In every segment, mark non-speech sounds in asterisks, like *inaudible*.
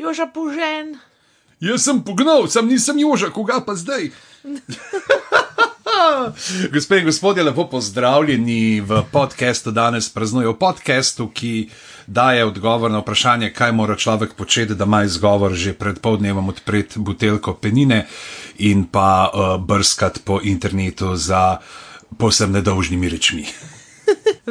Joža požen. Jaz sem pognal, sem nisem Joža, koga pa zdaj? *laughs* Gospe in gospodje, lepo pozdravljeni v podkastu. Danes praznujemo podkastu, ki daje odgovor na vprašanje, kaj mora človek početi, da ima izgovor že pred poldnevom odpreti buteljko penine in pa uh, brskati po internetu za posebno nedolžnimi rečmi.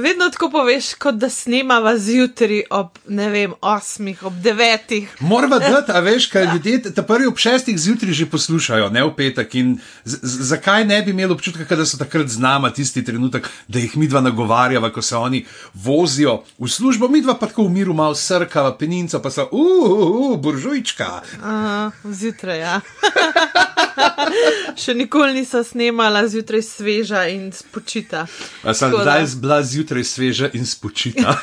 Vedno tako poveš, kot da snemava zjutraj ob, ne vem, osmih, ob devetih. Moramo *laughs* dati, a veš, kaj ljudje ta prvi ob šestih zjutraj že poslušajo, ne v petek. In z, z, zakaj ne bi imeli občutka, da so takrat z nama tisti trenutek, da jih midva nagovarjava, ko se oni vozijo v službo, midva pa tako v miru malo srkava, peninca pa so, uf, uh, uh, buržujčka. Uh, zjutraj, ja. *laughs* Še nikoli nisem snemala zjutraj sveža in spočita. A sem Tako da- zdaj bila zjutraj sveža in spočita. *laughs*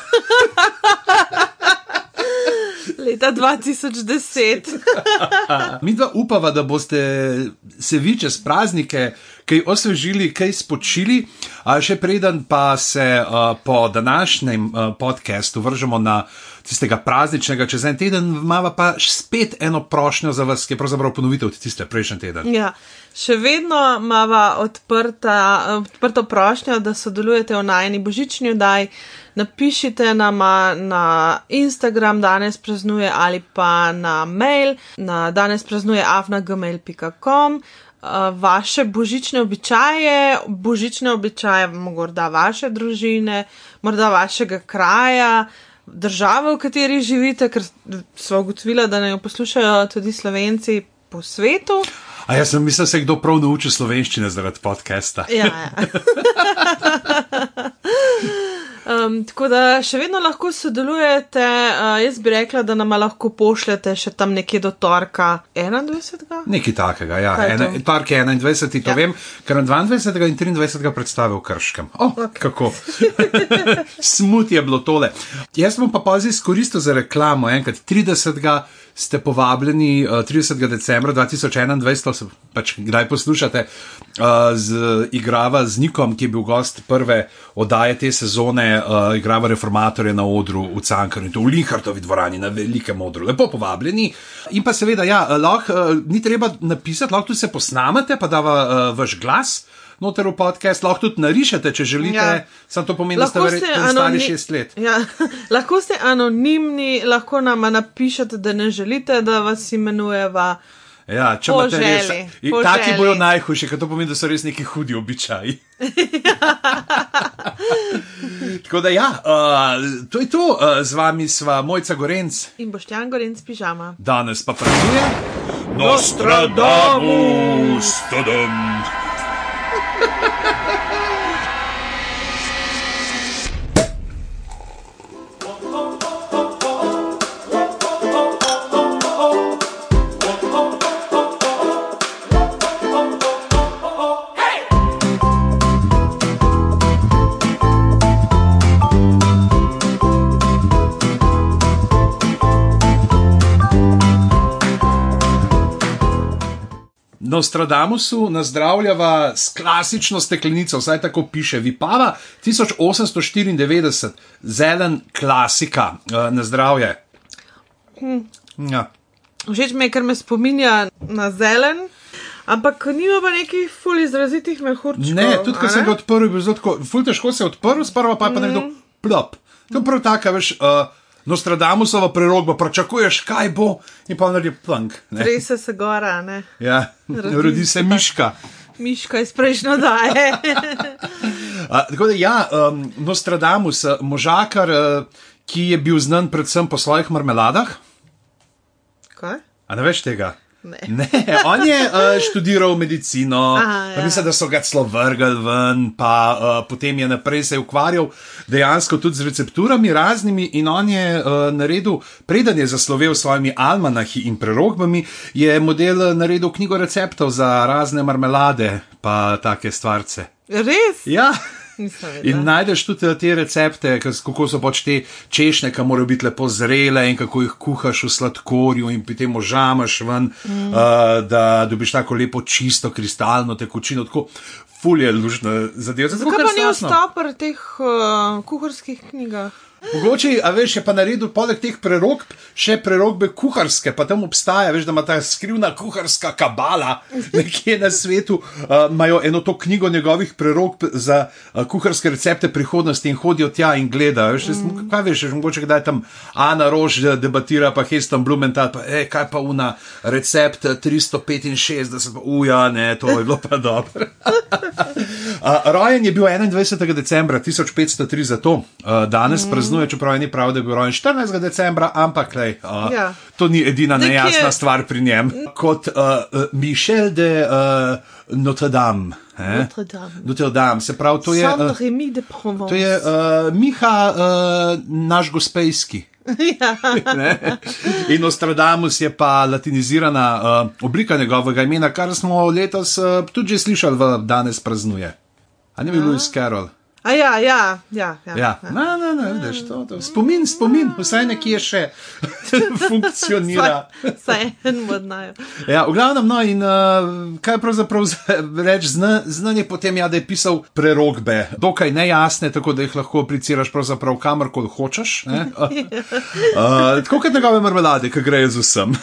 Leta 2010. Mi dva upava, da boste se vi čez praznike kaj osvežili, kaj spočili, a še preden pa se uh, po današnjem uh, podkastu vržemo na tistega prazničnega, čez en teden, imamo pa spet eno prošnjo za vas, ki je pravzaprav ponovitev tiste prejšnji teden. Ja. Še vedno imamo odprta, odprto prošnjo, da sodelujete v najni božični oddaji. Napišite nam na Instagram, danes praznuje ali pa na mail, na danes praznuje afnagmail.com. Vaše božične običaje, božične običaje, morda vaše družine, morda vašega kraja, države, v kateri živite, ker smo ugotovili, da ne jo poslušajo tudi slovenci po svetu. A jaz sem mislil, da se je kdo prav naučil slovenščine zaradi podcasta. Ja, ja. *laughs* *laughs* Um, tako da še vedno lahko sodelujete. Uh, jaz bi rekla, da nam lahko pošljete še tam nekje do torka 21. Nekaj takega, ja. Kaj je to? Ene, park je 21, to Ja. vem, ker na 22. in 23. predstave v Krškem. Oh, okay. Kako? *laughs* Smut je bilo tole. Jaz bom pa pozaj izkoristil za reklamo. Enkrat 30. ste povabljeni, uh, 30. decembra 2021, se pač kdaj poslušate, uh, z igrava z Nikom, ki je bil gost prve oddaje te sezone, uh, igrava reformatorje na odru v Cankarju to v Linhartovi dvorani na velikem odru. Lepo povabljeni. In pa seveda, ja, lahko ni treba napisati, lahko tudi se posnamete, pa dava vaš glas. Noter v podcast lahko tudi narišete, če želite. Ja. Sam to pomeni, da ste Lahko verjetno stari anoni- šest let. Ja, *laughs* lahko ste anonimni, lahko nam napišete, da ne želite, da vas imenujeva. Ja, če imate res. in Taki bojo najhujši, ker to pomeni, da so res neki hudi običaji. *laughs* Tako da, ja, uh, to je to, uh, z vami sva Mojca Gorenc, In boštjan gorenc pižama. danes pa praznuje Nostradamus, tadam. Nostradamusu nazdravljava s klasično steklenico, vsaj tako piše, Vipava 1894, zelen klasika, uh, na zdravje. Ja. Všeč mi je, ker me spominja na zelen, ampak nima pa nekih ful izrazitih mehurčkov. Ne, tudi ko sem ga odprl, je bilo zelo tako, ful težko se je odprl, sprva pa je pa nekdo plop. To je prav taka, veš, uh, Nostradamusova prerogba, pričakuješ, kaj bo, in pa naredi plank. ne. Trese se gora, ne. Ja, Rodi rodi se se miška. Miška iz prejšnje daje. *laughs* A, tako da, ja, um, Nostradamus, uh, možakar, uh, ki je bil znan predvsem po svojih marmeladah. Kaj? A ne veš tega? Ne. ne on je uh, študiral medicino, Aha, ja. mislim, da so ga celo vrgli ven, pa uh, potem je naprej se ukvarjal dejansko tudi z recepturami raznimi in on je uh, naredil, preden je zaslovel s svojimi almanahi in prerogbami, je model naredil knjigo receptov za razne marmelade, pa take stvarce. Res? Ja. In najdeš tudi eh, te recepte, kako so pač te češnje, ki morajo biti lepo zrele in kako jih kuhaš v sladkorju in potem ožamaš ven, mm. uh, da dobiš tako lepo čisto kristalno tekočino. Tako ful je lušna zadeva. Zakaj pa ni vstop pri teh uh, kuharskih knjigah? Mogoče, a veš, je pa naredil poleg teh prerok, še prerokbe kuharske, pa tam obstaja, veš, da ima ta skrivna kuharska kabala nekje na svetu. uh, Imajo eno to knjigo njegovih prerok za uh, kuharske recepte prihodnosti in hodijo tja in gledajo. Veš, mm. Kaj veš, že mogoče kdaj tam Ana Rož eh, debatira, pa Heston Blumenthal, pa ej, kaj pa una recept eh, 365, pa uja, ne, to je bilo pa dobro. *laughs* Uh, rojen je bil 21. decembra 1503, zato uh, danes mm. praznuje, čeprav ni prav, da je bil rojen 14. decembra, ampak lej, uh, Ja. to ni edina Nekje- nejasna stvar pri njem. Kot uh, Michel de uh, Notre Dame. eh? Notre Dame. Notre Dame, se pravi, to je, uh, to je uh, Miha, uh, naš gospejski. *laughs* ja. Ne? In Nostradamus je pa latinizirana uh, oblika njegovega imena, kar smo letos uh, tudi že slišali, v danes praznuje. A ne bi bil Lewis Carroll? A ja, ja, ja. ja. Ja, ne, ne, ne, vidiš to, to. Spomin, spomin, vsaj nekje še *laughs* funkcionira. Vsaj en modnajo. Ja, v glavnem, no, in uh, kaj pravzaprav reči, zna, znan je potem, ja, da je pisal prerogbe, dokaj nejasne, tako da jih lahko apliciraš pravzaprav kamorkoli hočeš. ne. Uh, *laughs* tako kot njegove marmelade, ki grejo z vsem.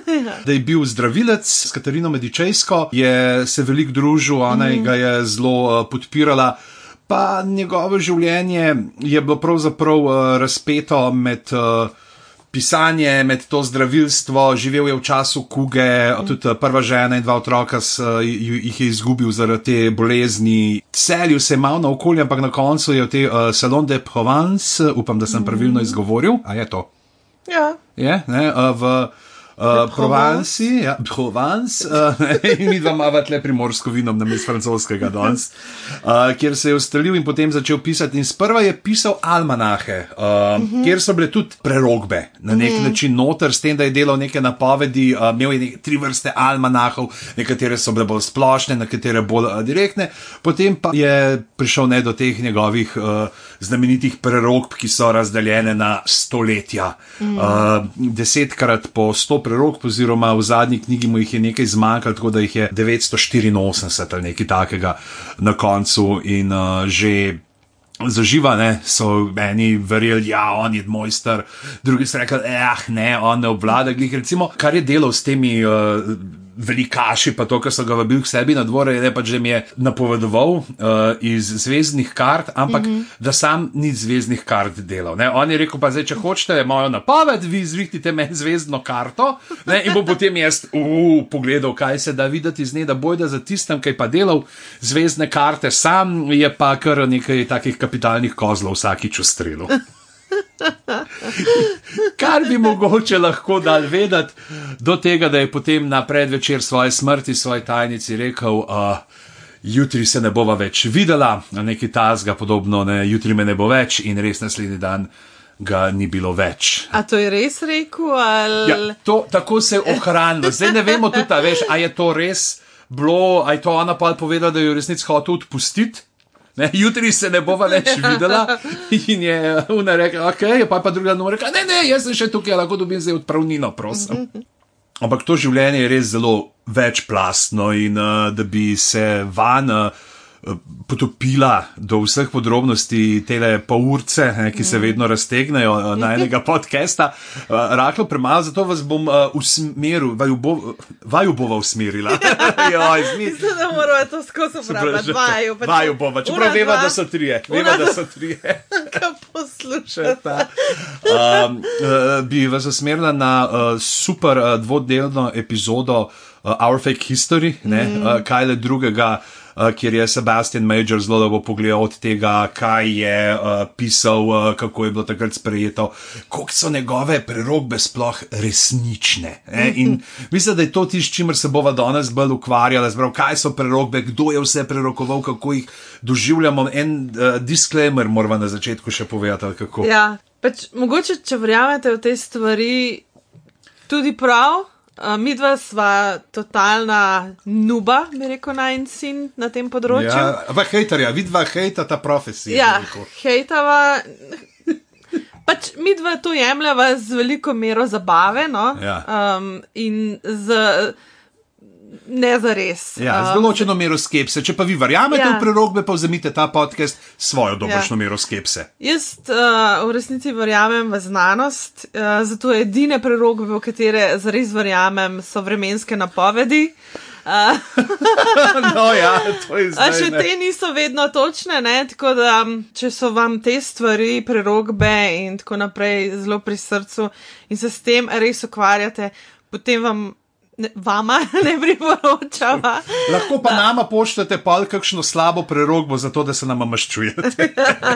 *laughs* Da je bil zdravilec s Katarino Medičejsko, je se veliko družil, ona mm. ga je zelo uh, podpirala. Pa njegovo življenje je bilo pravzaprav uh, razpeto med uh, pisanje, med to zdravilstvo, živel je v času kuge, mm. tudi prva žena in dva otroka s, uh, ju- jih je izgubil zaradi te bolezni. Selil se je malo na okolje, ampak na koncu je v te uh, Salon de Provence, upam, da sem pravilno izgovoril. A je to? Ja. Je, ne, uh, v uh, Provanci, ja, Provence, uh, *laughs* in mi dva imamo tle primorsko vino, namesto francoskega danes, uh, kjer se je ustrelil in potem začel pisati. In sprva je pisal almanahe, uh, uh -huh. kjer so bile tudi prerogbe na nek uh -huh. način noter, s tem, da je delal neke napovedi, uh, imel je nek, tri vrste almanahov, nekatere so bile bolj splošne, nekatere bolj uh, direktne. Potem pa je prišel ne do teh njegovih uh, znamenitih prerogb, ki so razdeljene na stoletja. Mm. Uh, desetkrat po sto prerogb, oziroma v zadnji knjigi mu jih je nekaj zmanjkalo, tako da jih je 984 ali nekaj takega na koncu in uh, že. Zaživa ne, so eni verjeli, ja, on je mojster, drugi so rekli, eh, ne, on ne obvlada. Glih, recimo, kar je delal s temi uh, velikaši, pa to, kar so ga vabili k sebi na dvore, je pač, da jim je napovedoval uh, iz zvezdnih kart, ampak mm -hmm. da sam ni zvezdnih kart delal. Ne. On je rekel, pa zdaj, če hočete mojo napoved, vi zvihtite meni zvezdno karto ne, in bo potem jaz uh, pogledal, kaj se da videti iz nje, da bojda za tistem, ki je pa delal zvezdne karte, sam je pa kar nekaj takih kapitalnih kozlov vsakič v strelu. Kar bi mogoče lahko dal vedeti, do tega, da je potem na predvečer svoje smrti, svoji tajnici rekel, uh, jutri se ne bova več videla, nekaj tazga podobno, ne, jutri me ne bo več in res naslednji dan ga ni bilo več. A to je res rekel? Ali... Ja, to, tako se je ohranilo. Zdaj ne vemo tudi, a veš, a je to res bilo, a je to ona pa povedala, da je resnici hotel odpustiti. Ne, jutri se ne bova več *laughs* videla, in je ona rekla, ok, pa je pa druga nora rekla, ne, ne, jaz sem še tukaj, lahko dobim zdaj odpravnino, prosim. Ampak to življenje je res zelo večplastno in uh, da bi se van uh, potopila do vseh podrobnosti tele polurce, eh, ki se vedno raztegnejo uh, na enega podcasta, uh, rahlo premalo, zato vas bom uh, usmeril, vaju, bo, vaju bova usmerila. *laughs* Joj, zmi, Mislim, da moramo to skozi uporabljati. Vaju, pač Vaju bova, čeprav veva, dva, da so trije. Veva, da so trije. *laughs* Ga poslušate. Um, bi vas usmerila na uh, super uh, dvodelno epizodo uh, Our Fake History, ne, mm. uh, kaj le drugega. Uh, kjer je Sebastian Major zelo dobro pogledal od tega, kaj je uh, pisal, uh, kako je bilo takrat sprejeto, koliko so njegove prerogbe sploh resnične. Ne? In mislim, da je to tisto, s čimer se bova danes bolj ukvarjala, zbrav, kaj so prerogbe, kdo je vse prerokoval, kako jih doživljamo. En uh, disclaimer moramo na začetku še povedati, kako. Ja, pač, mogoče, če verjamete v te stvari, tudi prav. Uh, mi dva sva totalna nuba, bi rekel naj in sin na tem področju. Ja, ampak hejterja, vidva hejta ta profesija. Ja, hejtava. *laughs* Pač mi dva to jemljeva z veliko mero zabave, no? Ja. um, in z ne za res. Ja, z določeno mero skepse. Če pa vi verjamete Ja. v prerogbe, pa vzemite ta podcast s svojo dobršno mero skepse. Jaz uh, v resnici verjamem v znanost, uh, zato edine prerogbe, v katere zares verjamem, so vremenske napovedi. Uh, *laughs* No, ja, to je *laughs* a zdaj. še ne. te niso vedno točne, ne? tako da m, če so vam te stvari, prerogbe in tako naprej zelo pri srcu in se s tem res ukvarjate, potem vam. Ne, vama *laughs* ne priporočava. Lahko pa nama pošljete pol kakšno slabo prerogbo, zato da se nama maščujete.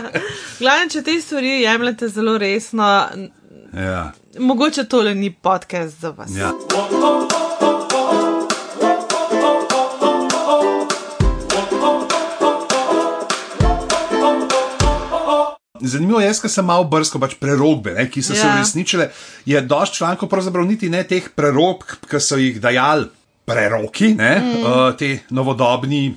*laughs* Glavno, če te stvari jemljete zelo resno, Ja, mogoče tole ni podcast za vas. ja. Zanimivo je, ker sem malo brsko, pač prerogbe, ne, ki so se Ja. uresničile. Je dosti člankov, pravzaprav niti ne teh prerog, ki so jih dajali preroki, ne, mm. uh, te novodobni.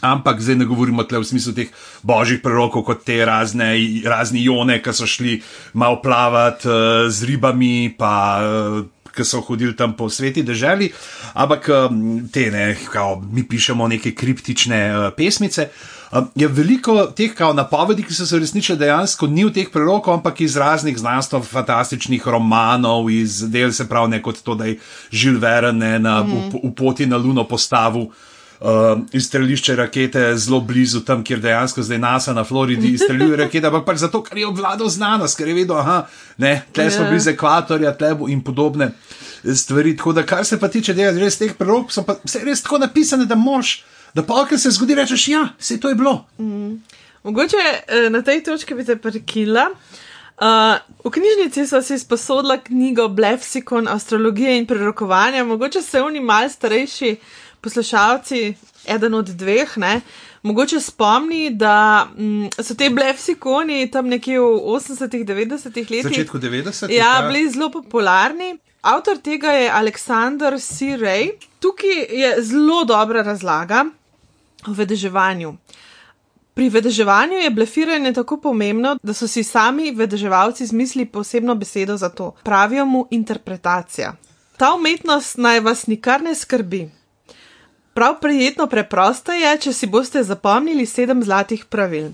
Ampak zdaj ne govorimo tle v smislu teh božjih prerokov, kot te razne, razni jone, ki so šli malo plavati uh, z ribami, pa uh, ki so hodili tam po sveti državi, ampak um, te ne, kao, mi pišemo neke kriptične uh, pesmice. Um, je veliko teh kao, napovedi, ki so se resničile dejansko ni v teh prerokov, ampak iz raznih znanstv, fantastičnih romanov, iz del se pravi, ne kot to, da je Žil Verne na, mm. v, v poti na Luno postavil. Uh, izstrelišče rakete zelo blizu tam, kjer dejansko zdaj NASA na Floridi izstreljuje *laughs* rakete, ampak pač zato, ker je obvladal znanost, ker je vedel, da tle smo Ja. blizu ekvatorja, tle bo in podobne stvari. Tako da, kar se pa tiče tega, res teh prerok, so pa vse res tako napisane, da moš, da pa, ker se zgodi, rečeš, ja, vse to je bilo. Mogoče eh, na tej točki bi te prekila. Uh, v knjižnici so si sposodila knjigo Blefsikon, astrologije in prerokovanja. Mogoče se oni mal starejši poslušalci, eden od dveh, ne, mogoče spomni, da mm, so te Blefsikoni tam nekje v 80-ih, 90-ih V letih. začetku 90-ih. Ja, bili zelo popularni. Avtor tega je Aleksandr C. Ray. Tukaj je zelo dobra razlaga o vedeževanju. Pri vedeževanju je blefiranje tako pomembno, da so si sami vedeževalci zmislili posebno besedo za to. Pravijo mu interpretacija. Ta umetnost naj vas nikar ne skrbi. Prav prijetno preprosto je, če si boste zapomnili sedem zlatih pravil.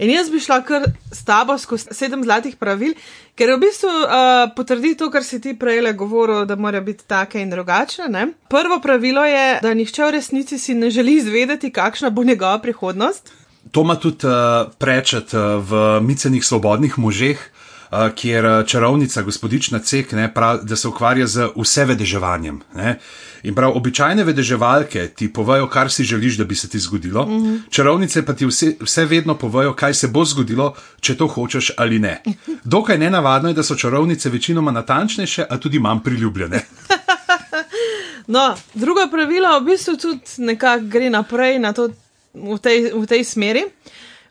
In jaz bi šla kar s tabo skozi sedem zlatih pravil, ker v bistvu uh, potrdi to, kar si ti prej le govoril, da morajo biti take in drugačne. Ne? Prvo pravilo je, da nihče v resnici si ne želi izvedeti, kakšna bo njegova prihodnost. To ima tudi uh, prečet uh, v micenih svobodnih možeh, uh, kjer uh, čarovnica, gospodična Cek, ne, prav, da se ukvarja z vse vedeževanjem. Ne. In prav običajne vedeževalke ti povejo, kar si želiš, da bi se ti zgodilo, mm -hmm. čarovnice pa ti vse, vse vedno povejo, kaj se bo zgodilo, če to hočeš ali ne. *laughs* Dokaj nenavadno je, da so čarovnice večinoma natančnejše, a tudi manj priljubljene. *laughs* No, drugo pravilo v bistvu tudi nekako gre naprej na to, v, tej, v tej smeri.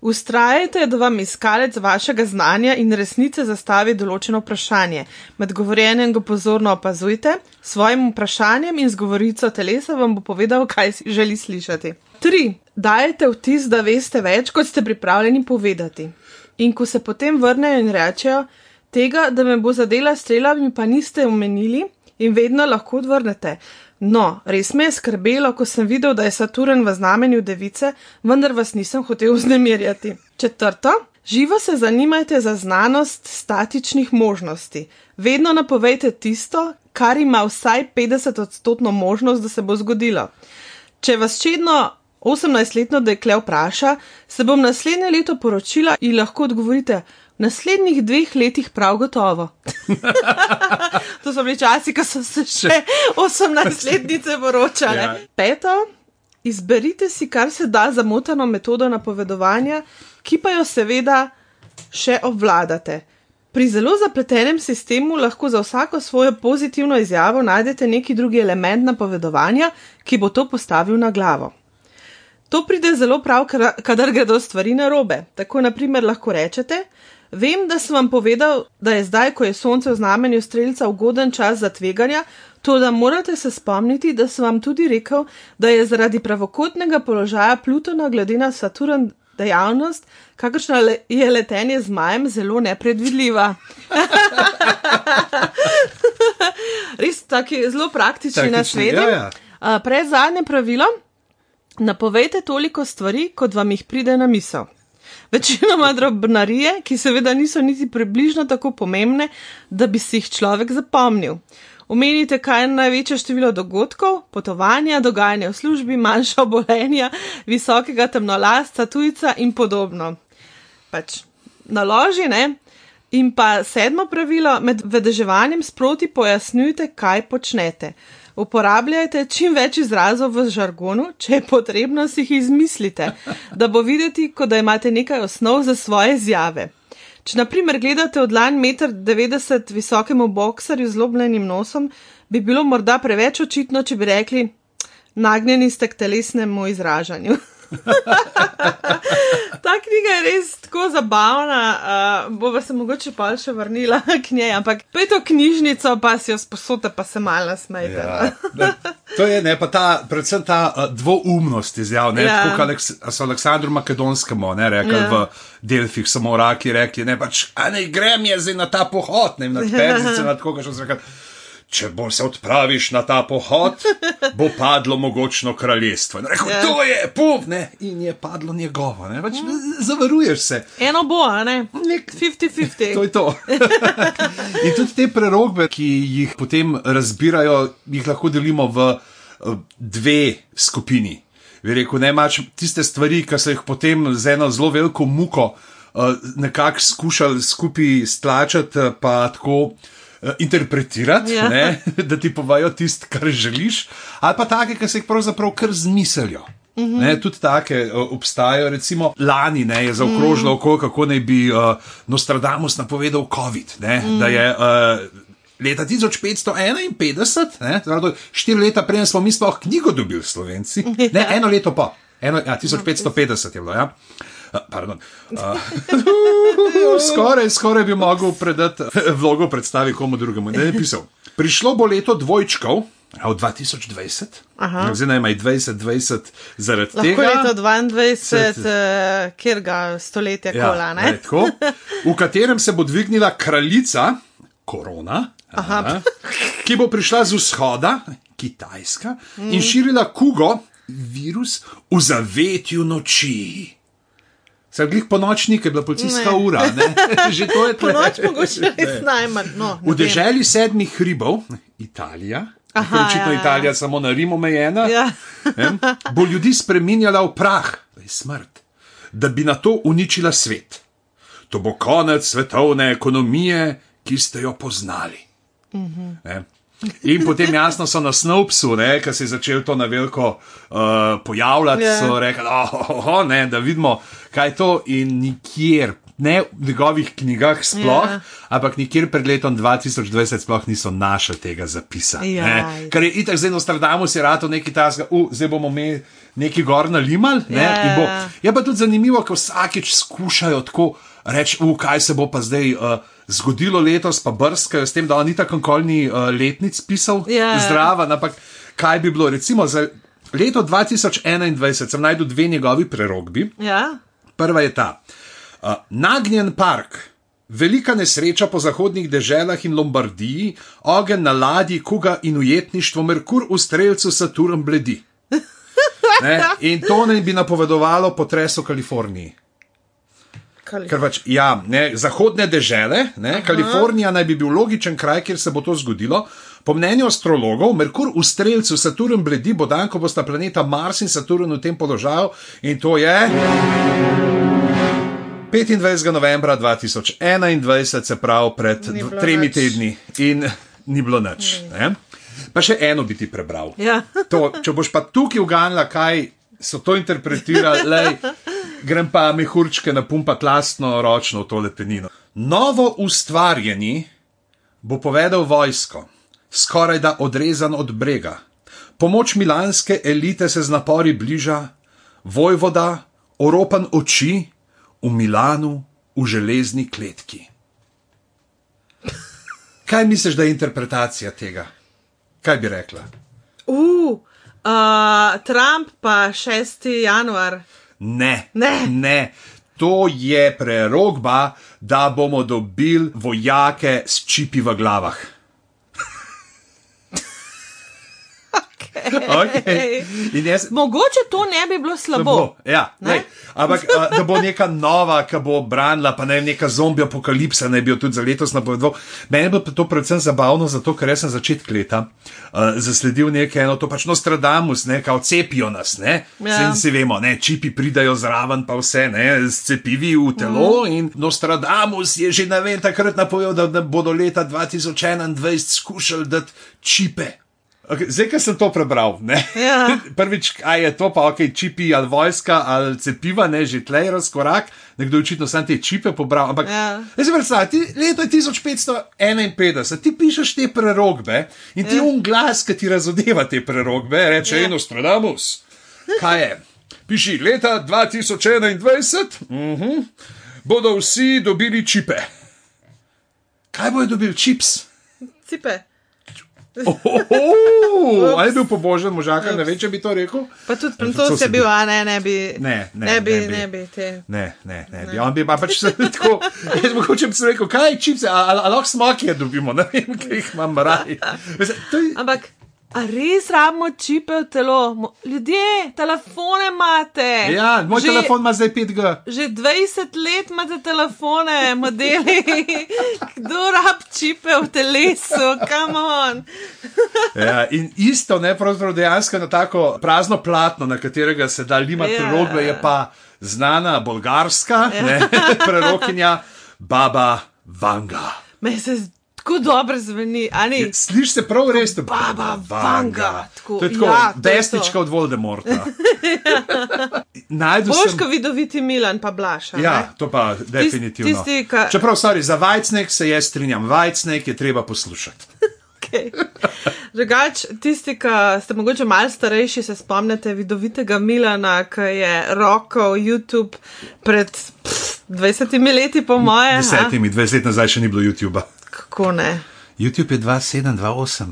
Ustrajajte, da vam iskalec vašega znanja in resnice zastavi določeno vprašanje. Med govorjenjem ga pozorno opazujte, s svojim vprašanjem in z govorico telesa vam bo povedal, kaj si želi slišati. 3. Dajte vtis, da veste več, kot ste pripravljeni povedati. In ko se potem vrnejo in rečejo, tega, da me bo zadela strela, mi pa niste omenili in vedno lahko odvrnete. No, res me je skrbelo, ko sem videl, da je Saturn v znamenju device, vendar vas nisem hotel vznemirjati. Četrto. Živo se zanimajte za znanost statičnih možnosti. Vedno napovejte tisto, kar ima vsaj 50 odstotno možnost, da se bo zgodilo. Če vas čedno 18-letno dekle vpraša, se bom naslednje leto poročila in lahko odgovorite. Naslednjih dveh letih prav gotovo. *laughs* to so bili časi, ko so se še 18-letnice *laughs* poročale. Ja. Peto, izberite si kar se da zamotano metodo napovedovanja, ki pa jo seveda še obvladate. Pri zelo zapletenem sistemu lahko za vsako svojo pozitivno izjavo najdete neki drugi element napovedovanja, ki bo to postavil na glavo. To pride zelo prav, kadar gredo stvari na robe. Tako naprimer lahko rečete: Vem, da sem vam povedal, da je zdaj, ko je sonce v znamenju streljca, ugoden čas za tveganja, to da morate se spomniti, da sem vam tudi rekel, da je zaradi pravokotnega položaja Plutona glede na Saturn dejavnost, kakršna le- je letenje z majem, zelo nepredvidljiva. *laughs* Res taki zelo praktični Taktični, nasveti. ja, ja. Uh, pred zadnje pravilo, napovejte toliko stvari, kot vam jih pride na misel. Večinoma drobnarije, ki seveda niso niti približno tako pomembne, da bi si jih človek zapomnil. Omenite, kaj je največje število dogodkov, potovanja, dogajanja v službi, manjša obolenja, visokega temnolasta, tujca in podobno. Pač naloži, ne? In pa sedmo pravilo, med vedeževanjem sproti pojasnjujte, kaj počnete. Uporabljajte čim več izrazov v žargonu, če je potrebno, si jih izmislite, da bo videti, kot da imate nekaj osnov za svoje izjave. Če naprimer gledate od lan 1,90 m visokemu boksarju z loblenim nosom, bi bilo morda preveč očitno, če bi rekli: nagnjeni ste k telesnemu izražanju. *laughs* Ta knjiga je res tako zabavna, uh, bova se mogoče pa še vrnila *laughs* k njej, ampak pejte v knjižnico, pa si jo sposodite, pa se malo nasmejte. Ja, *laughs* to je ne, pa ta, predvsem ta uh, dvoumnost izjav, ne, ja. tako kot so Aleksandru Makedonskemu, ne, rekli ja. v Delfih, samo raki rekli, ne, pač, a ne grem je zdaj na ta pohod, ne, na Perzice, na koga še zrekli če bo se odpraviš na ta pohod, bo padlo mogočno kraljestvo. In rekel, ja. to je, puf, ne, in je padlo njegovo, ne, pač zavaruješ se. Eno bo, ne, nek 50-50. To je to. in tudi te prerogbe, ki jih potem razbirajo, jih lahko delimo v eh, dve skupini. Rekel, ne, mač tiste stvari, ki so jih potem z eno zelo veliko muko uh, nekako skušali skupaj stlačati, pa tako Eh, interpretirati, ja. ne, *laughs* da ti povajo tisto, kar želiš, ali pa take, ki se jih pravzaprav kar zmislijo. Mm -hmm. ne, tudi take uh, obstajajo, recimo lani ne, je zaokrožilo mm. okolje, kako naj bi uh, Nostradamus napovedal COVID. Ne, mm. Da je uh, leta 1551, ne, štiri leta prej smo mi sploh knjigo dobili, slovenci, *laughs* ja. ne, eno leto pa, eno, ja, 1550 je bilo. Ja. Uh, *laughs* Pardon. *laughs* Uh, skoraj, skoraj bi mogel predati vlogo predstavi komu drugemu. Ne, ne pisal. Prišlo bo leto dvojčkov. A v 2020, zdaj naj ima 2020, zaradi Lahko tega. Lahko leto 2022, uh, kjer ga stoletje ja, kola, ne? ne tako, v katerem se bo dvignila kraljica, korona, aha, ki bo prišla z vzhoda, Kitajska, mm. in širila kugo, virus, v zavetju noči. Se glih po nočni, ki je bila policijska ne. ura, *laughs* že to je to. Noč mogoče res najmanj. No, v deželi sedmih hribov, Italija, Aha, očitno ja, ja. Italija samo na Rim omejena, ja. bo ljudi spremenjala v prah, to je smrt, da bi na to uničila svet. To bo konec svetovne ekonomije, ki ste jo poznali. -huh. In potem jasno so na Snowpsu, ki se je začel to na veliko uh, pojavljati, yeah. Ja. so rekli, oh, oh, oh, ne, da vidimo, kaj je to in nikjer. Ne v njegovih knjigah, sploh, ja. ampak nikjer pred letom 2020 sploh niso našli tega zapisa. Ja, ne? Ker je itak zdaj Nostradamus, je rado nekaj tasga, uh, zdaj bomo mi neki gor nalimali. Ja. Je pa tudi zanimivo, ker vsakeč skušajo tako reči, uh, kaj se bo pa zdaj. Uh, zgodilo letos, pa brskajo s tem, da ni tako kolni uh, letnic pisal, yeah. Ja. zdrava. Ampak kaj bi bilo, recimo za leto 2021, sem najdel dve njegovi prerogbi. Yeah. Ja. Prva je ta. Uh, nagnjen park. Velika nesreča po zahodnih deželah in Lombardiji, ogen na ladji, kuga in ujetništvo, Merkur v streljcu Saturn bledi. *laughs* Ne? In to naj bi napovedovalo potres v Kaliforniji. Ker pač, ja, ne, zahodne dežele, ne, Kalifornija naj bi bil logičen kraj, kjer se bo to zgodilo. Po mnenju astrologov, Merkur v streljcu Saturn bledi, bo dan, ko bosta planeta Mars in Saturn v tem položaju in to je. 25. novembra 2021, se pravi pred tremi tedni, in ni bilo nič. Ne. Pa še eno bi ti prebral. Ja. To, če boš pa tukaj uganila, kaj so to interpretirali, grem pa mehurčke na pumpa lastno ročno v tole penino. Novo ustvarjeni bo povedal vojsko, skoraj da odrezan od brega. Pomoč milanske elite se z napori bliža, vojvoda, oropan oči v Milanu, v železni kletki. Kaj misliš, da je interpretacija tega? Kaj bi rekla? Uh, uh, Trump pa 6. januar. Ne, ne. ne. To je prerogba, da bomo dobili vojake s čipi v glavah. *laughs* Okay. Jaz, Mogoče to ne bi bilo slabo. Bo, ja, ne? Ampak a, da bo neka nova, ki bo branila, pa ne neka zombi apokalipsa, ne bi jo tudi za letos napovedal. Meni je bilo to predvsem zabavno, zato ker sem začetek leta uh, zasledil nekaj, eno to pač Nostradamus, ne, kao cepijo nas, ne. Ja. Vsi vemo, ne, čipi pridajo zraven, pa vse, ne, s cepivi v telo. Mm. In Nostradamus je že, ne vem, takrat napovedal, da, da bodo leta 2021 skušali dati čipe. Okay, zdaj, ki sem to prebral, ne. Ja. *laughs* Prvič, kaj je to, pa ok, čipi ali vojska ali cepiva, ne že tlej razkorak, nekdo je očitno sam te čipe pobral. Ampak, Ja. zdaj si predstavljaj, ti, leto je 1551, ti pišeš te prerogbe in ti Ja. un glas, ki ti razodeva te prerogbe, reče Ja. ja. Nostradamus. Kaj je? Piši, leta 2021 uh -huh, bodo vsi dobili čipe. Kaj bojo dobili čips? Cipe. Oh, ali je bil pobožen možak, ne vem, če bi to rekel. Pa tudi francoz je bil, a ne, ne bi. Ne, ne, ne bi, ne bi. ne bi te. Ne, ne, ne, ne. on bi pa pač se *laughs* tako, jaz bi se rekel, kaj čipse, ali ali lahko smokije dobimo, *laughs* ne vem, kaj jih imam raj. Veste, *laughs* to je- Ampak, a res rabimo čipe v telo? Ljudje, telefone imate. Ja, moj že, telefon ima zdaj 5G. Že 20 let imate telefone, modeli. *laughs* Kdo rab čipe v telesu, come on. *laughs* Ja, in isto, ne, pravzaprav dejansko na tako prazno platno, na katerega se da limati Ja. prerogbe, je pa znana bolgarska ne, *laughs* prerokinja Baba Vanga. Me se tako dobro zveni? Slišiš se prav res, to je Baba Vanga, tako, To je tako, ja, desnička od Voldemorta. *laughs* Najdu sem. Boško vidoviti Milan pa Blaša. Ja, ne? to pa definitivno. tisti, ka- Čeprav, sorry, za Vajcnek se jaz strinjam, Vajcnek je treba poslušati. *laughs* Okay. Drugač, tisti, ki ste mogoče malo starejši, se spomnite vidovitega Milana, ki je rokal YouTube pred pff, 20 leti, po moje. a? Desetimi, dvajset let nazaj še ni bilo YouTube. Kako ne? YouTube je 27, 28.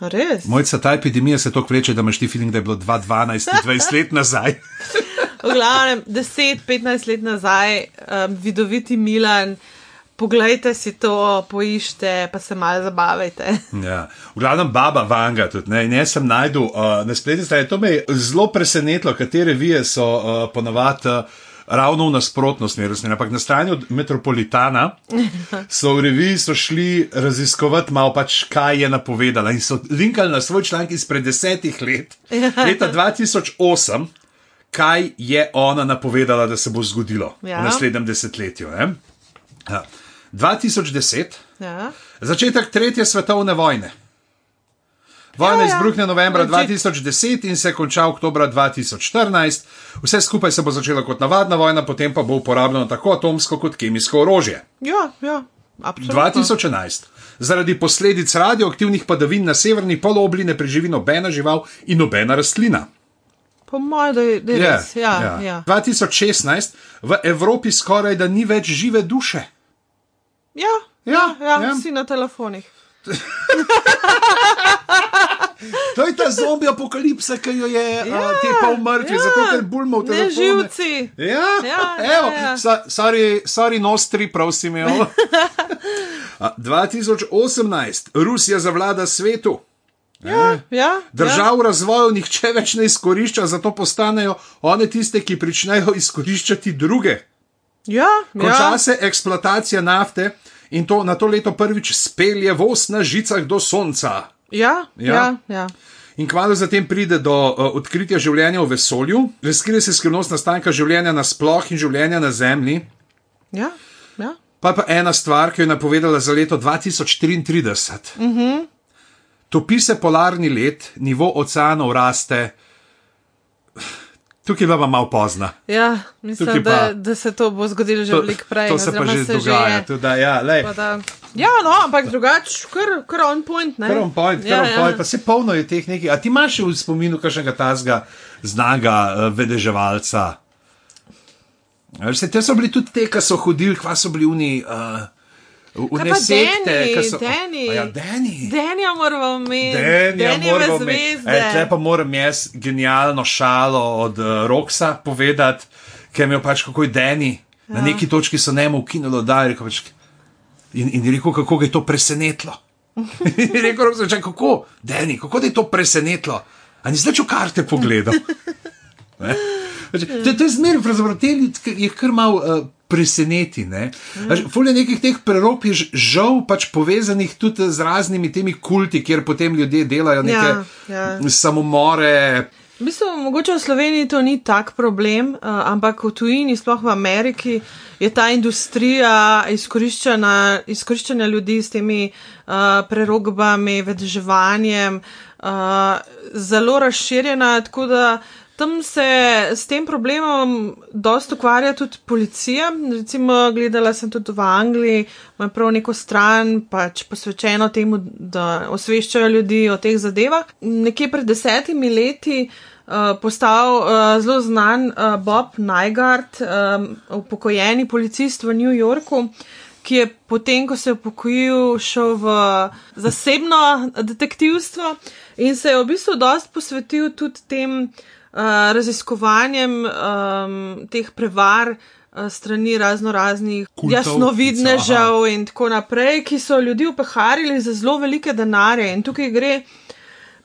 A Res? Mojca, ta epidemija se tako vleče, da imaš ti feeling, da je bilo 2012, 20 let nazaj. *laughs* V glavnem, 10-15 let nazaj, um, vidoviti Milan, poglejte si to, poiščite, pa se malo zabavajte. *laughs* Ja. V glavnem, baba Vanga tudi. Ne? In jaz sem najdel uh, na spletni strani, to me je zelo presenetilo, katere vije so uh, ponavadi. Uh, Ravno v nasprotno smer, usmerjene. ampak na strani od Metropolitana so v reviji so šli raziskovati malo, pač, kaj je napovedala. In so linkali na svoj članek izpred desetih let, leta 2008, kaj je ona napovedala, da se bo zgodilo Ja. v naslednjem desetletju. Ne? Ja. 2010, Ja. Začetek tretje svetovne vojne. Vojna Ja, ja. izbruhne novembra Začet- 2010 in se konča oktobra 2014. Vse skupaj se bo začelo kot navadna vojna, potem pa bo uporabljeno tako atomsko kot kemijsko orožje. Ja, ja, absolutno. 2011. Zaradi posledic radioaktivnih padavin na severni polobli ne preživi nobena žival in nobena rastlina. Po mojem, da je, da je Je, res. Ja, ja. Ja. 2016. V Evropi skoraj da ni več žive duše. Ja, Ja, ja, ja, ja. ja. vsi na telefonih. To je ta zombi apokalipsa, ki jo je ja, Ja, te pa umrtvi, ja, ja. zato ker bulmo v Ne telefonu. živci. Ja, Ja, evo, ja, ja. sa- sorry, sorry, nostri, prosim. evo. *laughs* A, 2018, Rusija zavlada svetu. Ja, ja, Držav v razvoju nihče več ne izkorišča, zato postanejo one tiste, ki pričnejo izkoriščati druge. Ja, Konča ja. se eksploatacija nafte in to na to leto prvič spelje voz na žicah do sonca. Ja, Ja. ja, ja. In kmalo zatem pride do uh, odkritja življenja v vesolju, razkrije se skrivnost nastanka življenja nasploh in življenja na Zemlji. ja, ja. Pa pa ena stvar, ki jo je napovedala za leto 2033. Mm -hmm. Topi se polarni led, nivo oceanov raste. Tukaj je bila malo pozna. ja Tukaj mislim, pa- da, da se to bo zgodilo že veliko prej. to se pa že se dogaja. je. Tudi, da, ja, Da, ja, no, ampak drugače, kar, kar on point. Ne? Kar on point, kar ja, on point, pa se polno je teh nekaj. A ti imaš v spominu kakšnega tazga znaga uh, vedeževalca? Veš, se, te so bili tudi te, ki so hodili, kva so bili oni. Uh, V Kaj ne pa sekte, ki so. A Ja, Deni. Denja moramo imeti, Denjeve moramo imeti. E, tle pa moram jaz genialno šalo od uh, Roksa povedati, ker mi je pač kako je Deni. Ja. Na neki točki so njemu ukinilo, da je rekel pač. In, in je rekel, kako je to presenetilo. *laughs* In rekel sem, kako, Deni, kako je to presenetilo? A nisi več v karte pogledal? *laughs* Ne? To, to je zmeraj, pravzaprav te ljudi je kar mal uh, preseneti. Ne? Fulje nekih teh prerop je žal pač povezanih tudi z raznimi temi kulti, kjer potem ljudje delajo neke Ja, ja. samomore. V bistvu, mogoče v Sloveniji to ni tak problem, uh, ampak v tujini, sploh v Ameriki, je ta industrija izkoriščanja, izkoriščanja ljudi s temi uh, prerogbami, vedeževanjem uh, zelo razširjena. Tako da tam se s tem problemom dosta ukvarja tudi policija. Recimo, gledala sem tudi v Angliji, ima prav neko stran, pač posvečeno temu, da osveščajo ljudi o teh zadevah. Nekje pred desetimi leti uh, postal uh, zelo znan uh, Bob Nygaard, um, upokojeni policist v New Yorku. Ki je potem, ko se je upokojil, šel v zasebno detektivstvo in se je v bistvu dost posvetil tudi tem uh, raziskovanjem um, teh prevar uh, strani razno raznih Kultov, jasnovidnežev in tako naprej, ki so ljudi upeharili za zelo velike denarje. In tukaj gre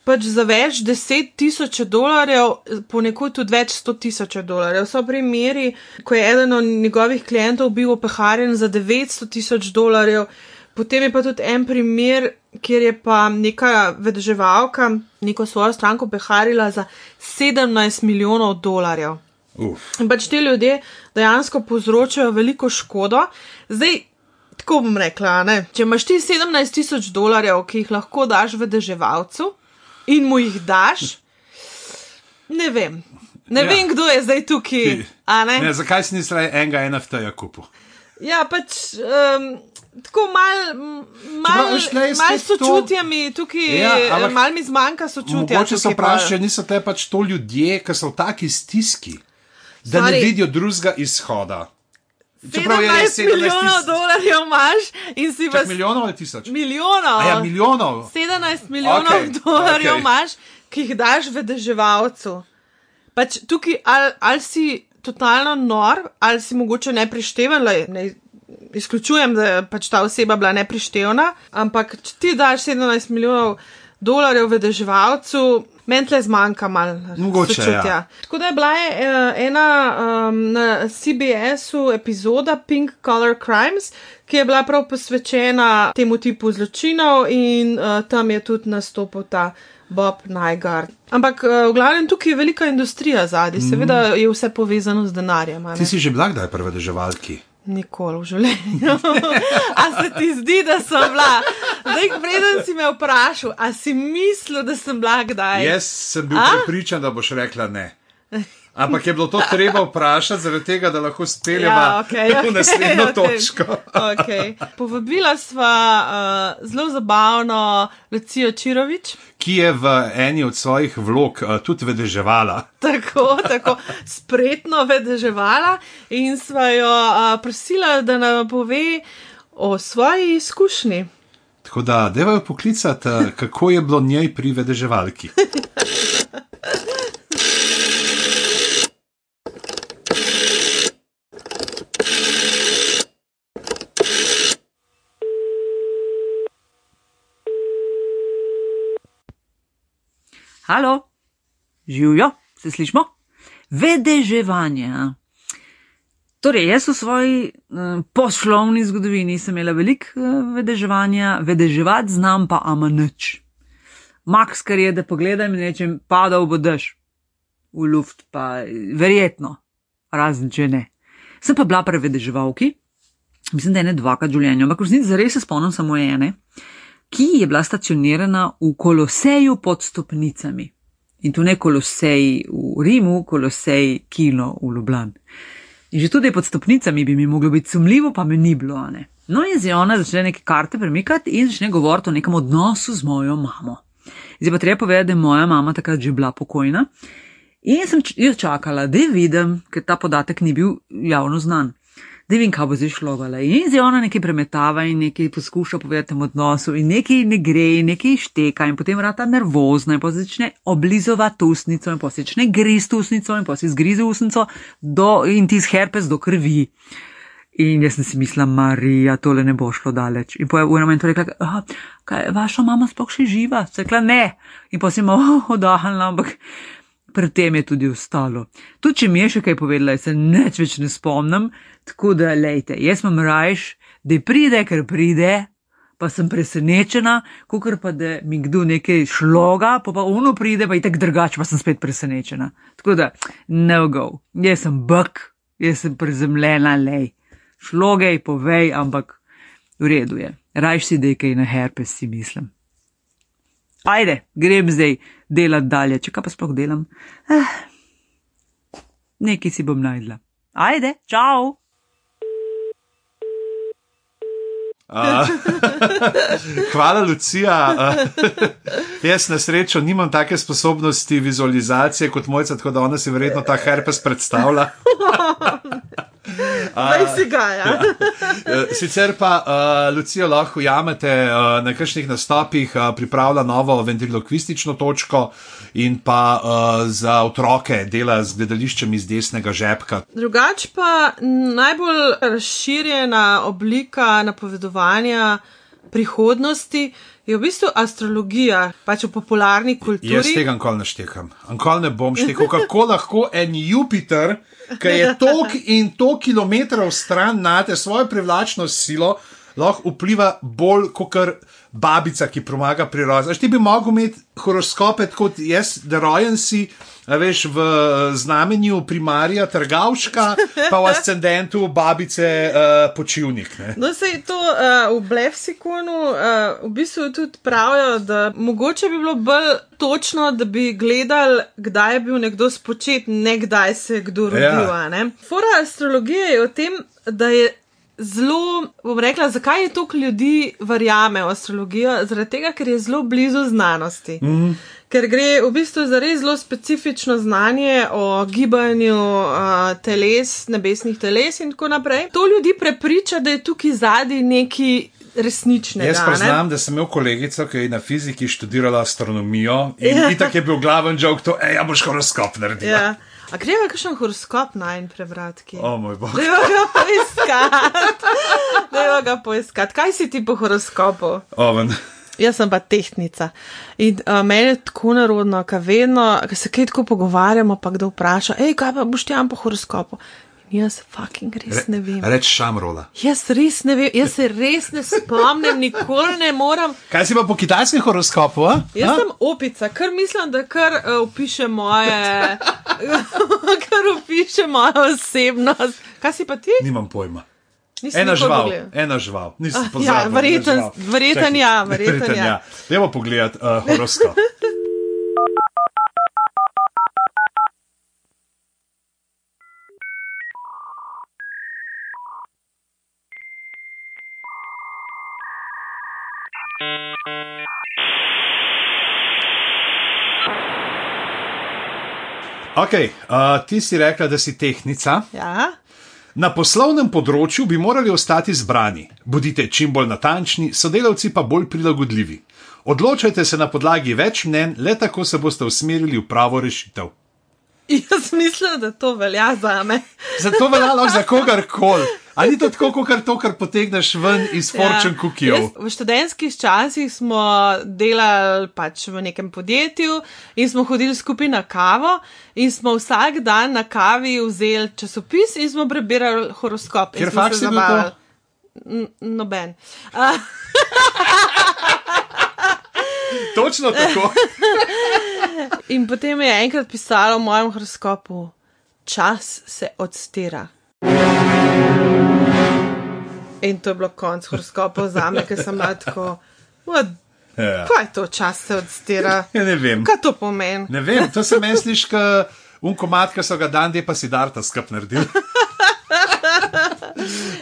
pač za več deset tisoč dolarjev, ponekod tudi več sto tisoč dolarjev. So primeri, ko je eden od njegovih klientov bil opeharjen za 900 tisoč dolarjev. Potem je pa tudi en primer, kjer je pa neka vedeževalka neko svojo stranko peharila za 17 milijonov dolarjev. Uf. In pač ti ljudje dejansko povzročajo veliko škodo. Zdaj, tako bom rekla, ne? če imaš ti 17 tisoč dolarjev, ki jih lahko daš vedeževalcu in mu jih daš, ne vem. Ne Ja. vem, kdo je zdaj tukaj. a Ne? Ne, zakaj si nisi enega NFT-ja kupil? Ja, pač um, tako mal, mal, je mal spet to- sočutja mi tukaj, Ja, ja, ampak mal mi zmanjka sočutja. Mogoče se pol. vprašaj, niso te pač to ljudje, ki so v taki stiski, da ne Sorry. vidijo drugega izhoda. 17 milijonov dolarjev imaš in si v milijonov ali tisoč? milijonov. A ja, milijonov. 17 milijonov okay, dolarjev okay. imaš, ki jih daš vedeževalcu. Pač tukaj ali, ali si totalno nor, ali si mogoče neprišteven, lej, ne izključujem, da je pač ta oseba bila neprištevna, ampak če ti daš 17 milijonov dolarjev vedeževalcu, meni tle zmanjka malo Mogoče, sočutja. ja. Tako da je bila je, eh, ena um, na CBS-u epizoda Pink Color Crimes, ki je bila prav posvečena temu tipu zločinov in uh, tam je tudi nastopil ta Bob Nygaard. Ampak uh, v glavnem tukaj je velika industrija zadnji, seveda je vse povezano z denarjem. Ti si že bila kdaj prve državalki? Nikoli v življenju. *laughs* a se ti zdi, da sem bila? Zdaj, preden si me vprašal, a si mislil, da sem bila kdaj? Jaz sem bil A? prepričan, da boš rekla ne. Ampak je bilo to treba vprašati, zaradi tega, da lahko speljemo Ja, okay, *laughs* okay, v naslednjo okay. točko. Okay. Povabila sva uh, zelo zabavno Lucijo Čirovič, Ki je v eni od svojih vlog uh, tudi vedeževala. *laughs* tako, tako spretno vedeževala in sva jo uh, prosila, da nam pove o svoji izkušnji. Tako da, devajo poklicati, uh, kako je bilo njej pri vedeževalki. *laughs* Halo, živijo, se slišmo? Vedeževanje. Torej, jaz v svoji uh, poslovni zgodovini sem imela veliko uh, vedeževanja, vedeževati znam pa ama nič. Max, kar je, da pogledam in rečem, padal bo dež v luft, pa verjetno, razen če ne. Sem pa bila pri vedeževalki, mislim, da je ne dvakrat v življenju, ampak resnici zares se spomnim samo ene, ki je bila stacionirana v Koloseju pod stopnicami. In tu ne Kolosej v Rimu, Kolosej Kino v Ljubljani. In že tudi pod stopnicami bi mi moglo biti sumljivo, pa me ni bilo. Ne? No, in zdaj ona začne neke karte premikati in začne govoriti o nekem odnosu z mojo mamo. Zdaj pa treba povedati, da je moja mama takrat že bila pokojna. In sem jo čakala, da vidim, ker ta podatek ni bil javno znan. Da vem, kaj bo zdaj šlo. vele. In zdaj ona nekaj premetava in nekaj poskuša povedati o tem odnosu, in nekaj ne gre, nekaj šteka, in potem rata nervozna, in pa začne oblizovati usnico, in pa začne gristi usnico, in pa si zgrize usnico do, in ti z herpes do krvi. In jaz sem si mislila, Marija, tole ne bo šlo daleč. In po enem momentu rekla, "Aha, kaj, vaša mama sploh še živa? Se rekla ne. In pa sem oh, *laughs* odahnila, ampak predtem je tudi ostalo. Tudi če mi je še kaj povedala, se neč več ne spomnim, tako da lejte, jaz imam rajš, da pride, ker pride, pa sem presenečena, kot pa da mi kdo nekaj šloga, pa pa ono pride, pa je tako drugače, pa sem spet presenečena. Tako da, no go, jaz sem bk, jaz sem prezemljena, lej. Šlogej, povej, ampak v redu je. Rajš si dekaj na herpes, si mislim. Ajde, grem zdaj delati dalje, če kaj pa sploh delam. Eh, nekaj si bom najdla. Ajde, čau! Uh, *laughs* hvala, Lucija. Uh, *laughs* jaz na srečo nimam take sposobnosti vizualizacije kot mojca, tako da ona si verjetno ta herpes predstavlja. *laughs* Zdaj si ga, ja. Sicer pa uh, Lucijo lahko jamete uh, na kakšnih nastopih, uh, pripravlja novo ventriloquistično točko in pa uh, za otroke dela z gledališčem iz desnega žepka. Drugač pa najbolj razširjena oblika napovedovanja prihodnosti je v bistvu astrologija, pač v popularni kulturi. Jaz tega nikoli ne štekam, nikoli ne bom štekal, kako *laughs* lahko en Jupiter, ki je tok in tok kilometrov stran na te svojo privlačnost silo, lahko vpliva bolj kot babica, ki pomaga pri rojstvu. Ti bi mogel imeti horoskope kot jaz, da rojen si. Veš, v znamenju primarja Trgavška, pa v ascendentu babice uh, Počivnik. Ne? No, se je to uh, v Blefsikonu, uh, v bistvu tudi pravijo, da mogoče bi bilo bolj točno, da bi gledali, kdaj je bil nekdo spočet, ne kdaj se je kdo rodil. Ja. Fora astrologije je o tem, da je zelo, bom rekla, zakaj je toliko ljudi verjame v astrologijo? Zaradi tega, ker je zelo blizu znanosti. Mm -hmm. Ker gre v bistvu za res zelo specifično znanje o gibanju uh, teles, nebesnih teles in tako naprej. To ljudi prepriča, da je tukaj zadnji neki. Resnične, Jaz pa znam, da sem imel kolegico, ki je na fiziki študirala astronomijo in *laughs* ja. tako je bil glaven žog, to je, ja, boš horoskop naredil. Ja. A gremo kakšen horoskop na en prebratki? O moj bog. Dajmo ga poiskati. Dajmo ga poiskati. Kaj si ti po horoskopu? Oven. Jaz sem pa tehnica. In uh, meni je tako narodno, da vedno, ko se kaj tako pogovarjamo, pa kdo vpraša, hej, kaj pa boš ti tam po horoskopu? Jaz fucking res ne vem. Reč šamrola. Jaz res ne vem, jaz se res ne spomnim, nikoli ne morem. Kaj si pa po kitajskem horoskopu? A? Jaz a? sem opica, ker mislim, da kar uh, opiše moje, *laughs* kar opiše mojo osebnost. Kaj si pa ti? Nimam pojma. Nisem ena žival, ena žival, nisem pozabil. Ja, verjeten, verjeten, ja, verjeten, ja. Dajmo pogledati uh, horoskop. *laughs* Ok, uh, ti si rekla, da si tehnica. Ja. Na poslovnem področju bi morali ostati zbrani. Bodite čim bolj natančni, sodelavci pa bolj prilagodljivi. Odločajte se na podlagi več mnen, le tako se boste usmerili v pravo rešitev. Jaz mislim, da to velja za me. Zato velja lahko za kogarkoli. Ali ni to tako, kot to, kar potegneš ven iz ja. fortune cookies? V študentskih časih smo delali pač v nekem podjetju in smo hodili skupaj na kavo in smo vsak dan na kavi vzeli časopis in smo prebirali horoskop. Ker fakt se zabavali. Noben. *laughs* Točno tako. in potem je enkrat pisalo v mojem horoskopu: čas se odstira. In to je bilo konc horoskopa za me, ker sem lahko. Ja. Kaj je to čas se odstira? Ja, ne vem. Kaj to pomeni? Ne vem, to se meni sliši, kot unkomat, ki so ga dan, da pa si darta skup naredil. *laughs*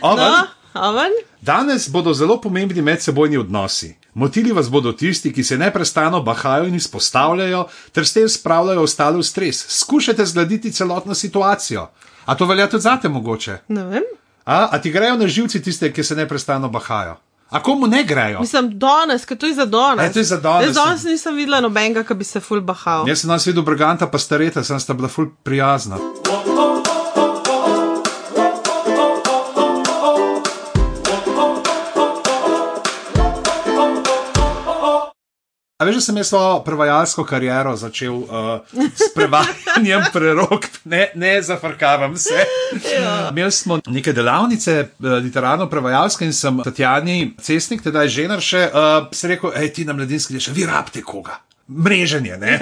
No, Oven? Danes bodo zelo pomembni medsebojni odnosi. Motili vas bodo tisti, ki se neprestano bahajo in izpostavljajo, ter s tem spravljajo ostale v stres. Skušajte zgladiti celotno situacijo. A to velja tudi zate mogoče? Ne vem. A, a ti grejo na živci tiste, ki se neprestano bahajo? A komu ne grejo? Mislim, danes, ker to je za danes. E, to je za danes. Jaz danes nisem videla nobenega, ki bi se ful bahal. Jaz sem nas videl briganta, pa stareta, sem sta bila ful prijazna. A veš, da sem jaz svojo prevajalsko kariero začel uh, s prevajanjem *laughs* prerok, ne, ne zafrkavam se. Ja. Imeli smo neke delavnice, uh, literarno-prevajalske in sem Tatjani Cestnik, tedaj žener še, uh, se rekel, hej, ti na mladinski greš, vi rabite koga. Mreženje, ne.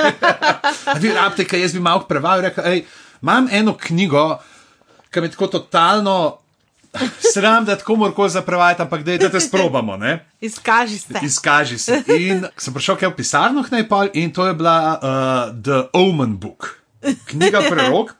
Vi rabite, kaj jaz bi malo prevajal, rekel, hej, imam eno knjigo, ki me tako totalno. Sram, da tako morko zaprevajati, ampak da, te sprobamo. Ne? Izkaži se. Izkaži se. In sem prišel kaj v pisarno najpol in to je bila uh, The Omen Book, knjiga prerok.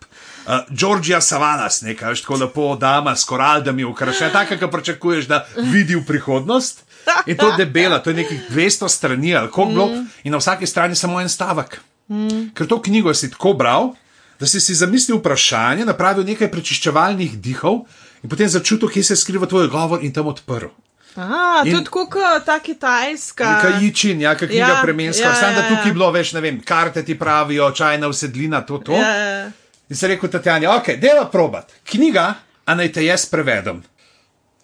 Uh, Georgija Savanas, nekaj, veš, tako lepo dama s koraldami ukrašena, tako, ki pričakuješ, da vidi v prihodnost. In to je debela, to je nekih 200 strani ali koliko bilo, mm. in na vsaki strani samo en stavek. Mm. Ker to knjigo si tako bral, da si si zamislil vprašanje, napravil nekaj prečiščevalnih dihov in potem začutil, kje se skriva tvoj govor in tam odprl. Aha, to je tako kot ta kitajska. Kaj jičin, ja, kaj knjiga Ja, ja, premenska. ja, Ja, Sam da ja, tukaj ja. bilo več, ne vem, karte ti pravijo, čajna usedlina, to, to. Ja, ja. In se rekel Tatjani, ok, dela probat. Knjiga, a naj te jaz prevedem.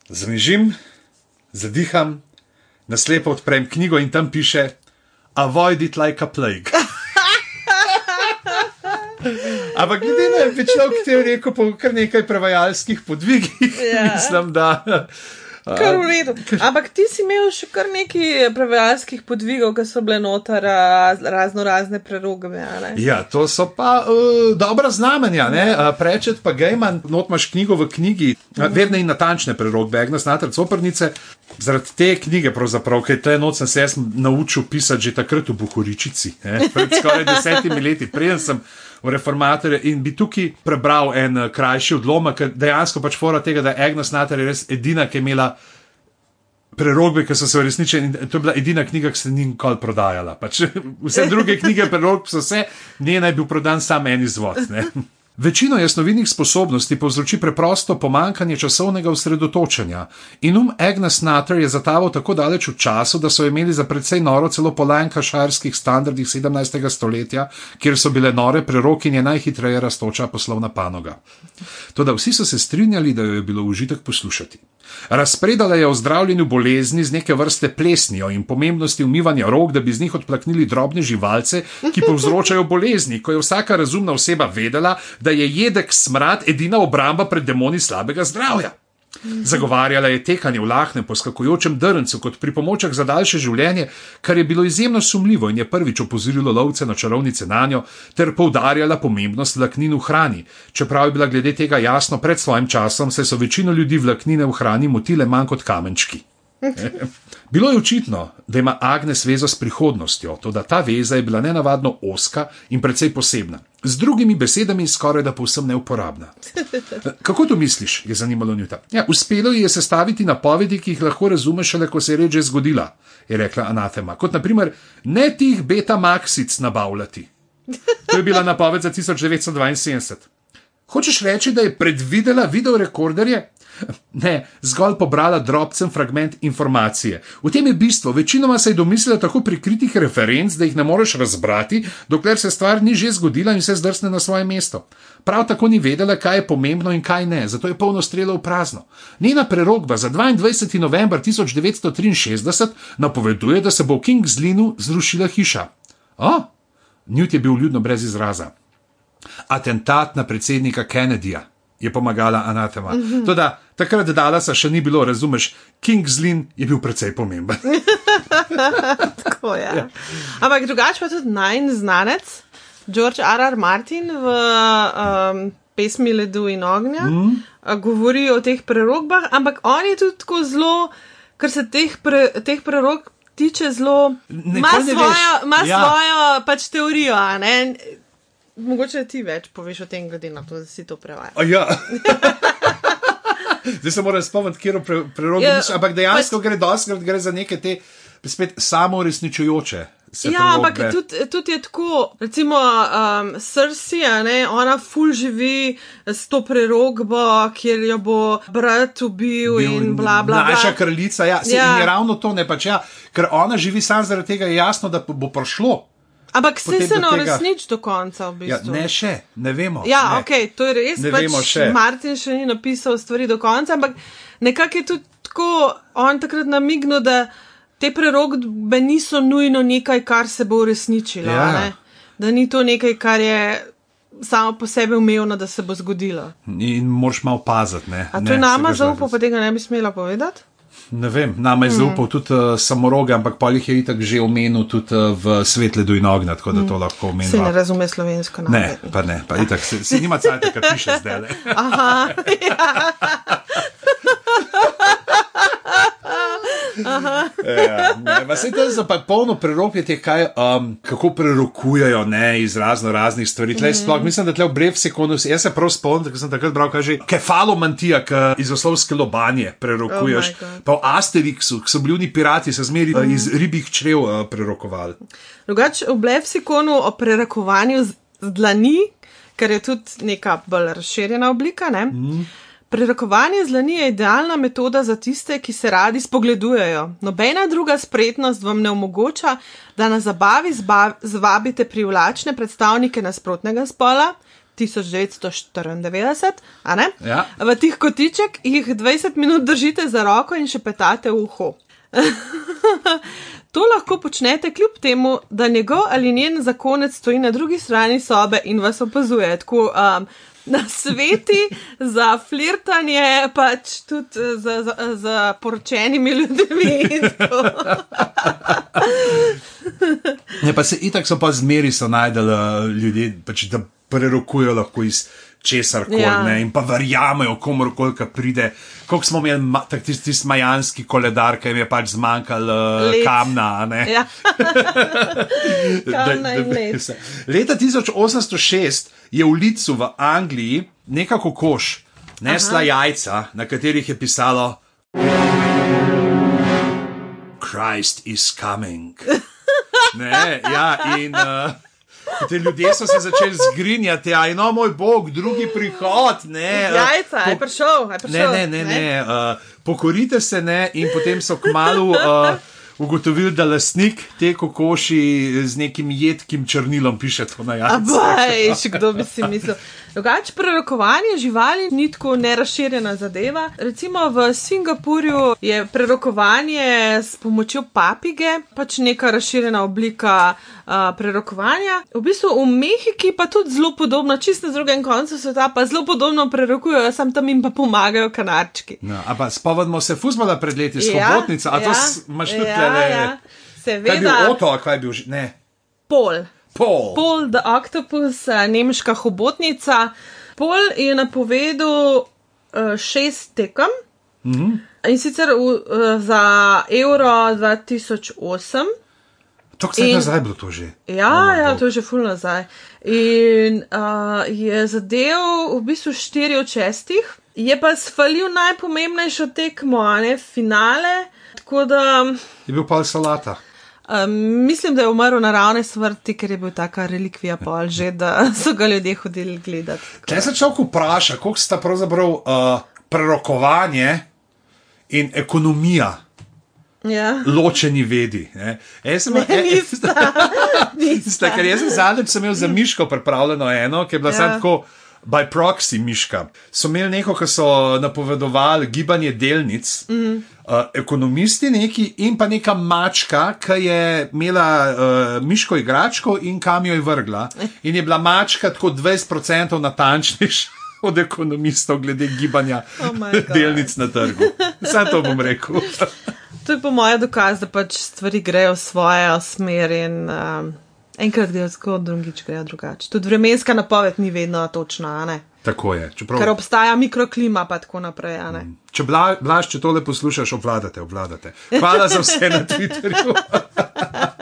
Zamižim, zadiham, naslepo odprem knjigo in tam piše: Avoid it like a plague. Ampak glede na to, človek ti je rekel po kar nekaj prevajalskih podvigih, *laughs* Ja. mislim, da. Kar v redu. Ampak ti si imel še kar nekaj prevajalskih podvigov, ki so bile notar raz, razno razne prerogbe. a ne? Ja, to so pa uh, dobra znamenja. Uh, Prečet pa Gejman, not imaš knjigo v knjigi, uh, vedne in natančne prerokbe, Agnes Natar Coprnice. Zaradi te knjige, ker te noč sem se naučil pisati že takrat v Buhoričici, ne, pred skoraj desetimi leti, preden sem v reformatorju in bi tukaj prebral en uh, krajši odlomek, ker dejansko pač fora tega, da je Agnes Natar je res edina, ki je imela prerogbe, ki so se uresničile. in To je bila edina knjiga, ki se ni nikoli prodajala. Pač, *laughs* vse druge knjige prerogb so se, njena je bil prodan samo en izvod. Ne? Večino jasnovidnih sposobnosti povzroči preprosto pomankanje časovnega osredotočenja. In um Agnes Nutter je zataval tako daleč v času, da so imeli za precej noro celo po lankašarskih standardih 17. stoletja, kjer so bile nore prerokinje najhitreje rastoča poslovna panoga. Toda vsi so se strinjali, da jo je bilo užitek poslušati. Razpredala je o zdravljenju bolezni z neke vrste plesnijo in pomembnosti umivanja rok, da bi z njih odplaknili drobne živalce, ki povzročajo bolezni, ko je vsaka razumna oseba vedela, da je jedek smrad edina obramba pred demoni slabega zdravja. Zagovarjala je tekanje v lahnem poskakujočem drncu kot pripomoček za daljše življenje, kar je bilo izjemno sumljivo in je prvič opozorilo lovce na čarovnice na njo, ter poudarjala pomembnost vlaknin v hrani, čeprav je bila glede tega jasno pred svojim časom, saj so večino ljudi vlaknine v hrani motile manj kot kamenčki. *laughs* Bilo je očitno, da ima Agnes vezo s prihodnostjo, toda ta veza je bila nenavadno oska in precej posebna. Z drugimi besedami, skoraj da povsem neuporabna. Kako to misliš? je zanimalo Njuta. Ja, uspelo ji je sestaviti napovedi, ki jih lahko razumeš šele, ko se je reč že zgodila, je rekla Anatema. Kot naprimer, ne tih beta maksic nabavljati. To je bila napoved za 1972. Hočeš reči, da je predvidela videorekorderje? *laughs* Ne, zgolj pobrala drobcen fragment informacije. V tem je bistvo, večinoma se je domislila tako prikritih referenc, da jih ne moreš razbrati, dokler se stvar ni že zgodila in se zdrsne na svoje mesto. Prav tako ni vedela, kaj je pomembno in kaj ne, zato je polno strelo v prazno. Njena prerogba za 22. november 1963 napoveduje, da se bo v King's Linu zrušila hiša. O, Newt je bil ljudno brez izraza. Atentat na predsednika Kennedyja je pomagala anatema. Mm -hmm. Toda takrat Dalasa še ni bilo, razumeš, King's Lynn je bil precej pomemben. *laughs* Tako je. Ja. Ampak drugače pa tudi najn znanec, George R. R. Martin v um, pesmi Ledu in ognja, mm. govori o teh prerogbah, ampak on je tudi tako zelo, kar se teh, pre, teh prerog tiče, zelo. Ima svojo, veš. Ja. svojo pač teorijo, a ne. Mogoče ti več poveš o tem, glede na to, da si to prevajal. Ja. *laughs* Zdaj se moram spomniti, kje pre, prerogi Ja, ampak dejansko pač- gre doskrat gre za neke te spet samoresničujoče. se Ja, ampak tudi, tudi je tako, recimo um, Srsija, ne, ona ful živi s to prerogbo, kjer jo bo brat ubil Bil in bla bla. bla. Naša kraljica, ja, se, Ja. ja. je ravno to, ne pač ja, ker ona živi sam zaradi tega, je jasno, da bo prišlo. Ampak se ne tega- uresniči do konca, v Ja, bistvu. ne še, ne vemo. Ja, ne. ok, to je res. Ne pač vemo še. Martin še ni napisal stvari do konca, ampak nekako je tudi tako, on takrat namignil, da te prerogbe niso nujno nekaj, kar se bo uresničilo. Ja. ne. Da ni to nekaj, kar je samo po sebi umevno, da se bo zgodilo. In moraš malo paziti. Ne, A to ne, je nama zdaj- pa tega ne bi smela povedati? Ne vem, nama je zaupal tudi uh, samoroge, ampak pa jih je itak že omenil tudi uh, v svetledu in ognja, tako da to lahko Se ne omenim. razume slovensko. Ne, namerno. pa ne, pa itak se, se nima cajt, kar piše zdaj. Aha, Ja, *laughs* ne, pa se to za pa polno prerokanje, kaj, um, kako prerokujejo ne, iz razno raznih stvari. Tle, sploh, mislim, da tle v brev sekundu, jaz se prav spomnim, ker sem takrat bral, kaže kefalomantija, ki iz oslovske lobanje prerokuješ. Oh pa v Asterixu, ki so bili oni pirati, so zmeri mm. iz ribjih črev uh, prerokovali. Drugače, v Blefsikonu o prerakovanju z z dlani, ker je tudi neka bolj razširjena oblika. Ne? Mm. Prerakovanje z dlani je idealna metoda za tiste, ki se radi spogledujejo. Nobena druga spretnost vam ne omogoča, da na zabavi zvabite privlačne predstavnike nasprotnega spola. 1994, a ne? Ja. V tih kotiček jih 20 minut držite za roko in še petate v uho. *laughs* To lahko počnete kljub temu, da njegov ali njen zakonec stoji na drugi strani sobe in vas opazuje. Tako, um, na sveti za flirtanje, pač tudi eh, za, za, za poročenimi ljudmi. Ne, pa se itak so pa zmeri so najdel uh, ljudi, pač, da prerokujejo lahko iz česar koli Ja. ja. in pa verjamejo komorkoli, ki pride. Koliko smo imeli tisti tis majanski koledar, ki jim je pač zmanjkalo uh, kamna. ne? Ja. *laughs* Da- Kamna da- se- Leta 1806 je v Licu v Angliji neka kokoš nesla Aha. jajca, na katerih je pisalo: Christ is coming. *laughs* Ne, ja, in uh, te ljudje so se začeli zgrinjati, a no, moj bog, drugi prihod. Ne, uh, Jajca, je prišel, je ne, prišel. ne, ne, ne. Uh, pokorite se ne, in potem so kmalo uh, *laughs* ugotovili, da lastnik te kokoši z nekim jedkim črnilom piše to na jajce. Abaj, kdo bi si mislil. Drugače, prerokovanje živali ni tako neraširjena zadeva. Recimo v Singapurju je prerokovanje s pomočjo papige, pač neka razširjena oblika uh, prerokovanja. V bistvu v Mehiki pa tudi zelo podobno, čisto na drugem koncu sveta, pa zelo podobno prerokujejo, sam tam jim pa pomagajo kanarčki. No, ampak spomnimo se fuzbola pred leti, svobodnica, a to s- imaš tudi ja, tele. ja. Kaj je bil Seveda, Oto, kaj je bil že? Ne, pol. Pol. Pol the Octopus, eh, nemška hobotnica. Pol je napovedal uh, šest tekem mm. -hmm. in sicer v, uh, za Euro 2008. To se je nazaj bilo to že. Ja, Oh, ja, to je že ful nazaj. In uh, je zadev v bistvu štiri od šestih, je pa sfalil najpomembnejšo tekmo, ne finale. Tako da Je bil pol salata. Um, mislim, da je umrl naravne smrti, ker je bil taka relikvija pol že, da *laughs* so ga ljudje hodili gledati. Če se človek vpraša, koliko sta pravzaprav uh, prerokovanje in ekonomija Ja. ločeni vedi. Ne? Jaz sem imel- Ne, e- nista. *laughs* Sta, ker jaz sem zadnjič imel za miško pripravljeno eno, ki je bila ja. samo tako. By proxy, miška. So imeli neko, ki so napovedovali gibanje delnic, mm. uh, ekonomisti neki in pa neka mačka, ki je imela uh, miško igračko in kam jo je vrgla. In je bila mačka tako 20% natančnejša *laughs* od ekonomistov glede gibanja Oh delnic na trgu. Sam to bom rekel. *laughs* To je po mojem dokaz, da pač stvari grejo v svojo smer in um, enkrat grejo tako, drugič grejo drugače. Tudi vremenska napoved ni vedno točna? Tako je. Čeprav, Ker obstaja mikroklima, pa tako naprej, ne? Če bla, blaš, če tole poslušaš, obvladate, obvladate. Hvala za vse na Twitterju. *laughs*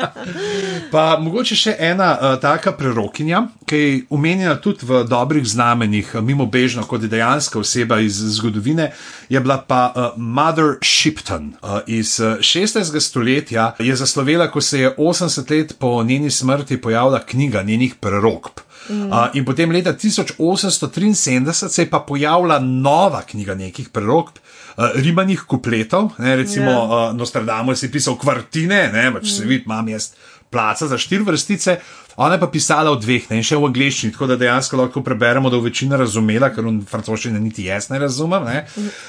pa mogoče še ena uh, taka prerokinja, ki je umenjena tudi v dobrih znamenjih, uh, mimo bežno kot dejanska oseba iz zgodovine, je bila pa uh, Mother Shipton. Uh, iz uh, 16. stoletja je zaslovela, ko se je 80 let po njeni smrti pojavila knjiga njenih prerokb. Mm. Uh, in potem leta 1873 se je pa pojavila nova knjiga nekih prerokb, uh, ribanih kupletov, ne, recimo Ja. yeah. uh, Nostradamus je pisal kvartine, ne, pač mm. se vidi, imam jaz placa za štiri vrstice, ona je pa pisala v dveh, ne in še v angleščini, tako da dejansko lahko preberemo, da v večina razumela, ker v francoščini niti jaz ne razumem. Ne.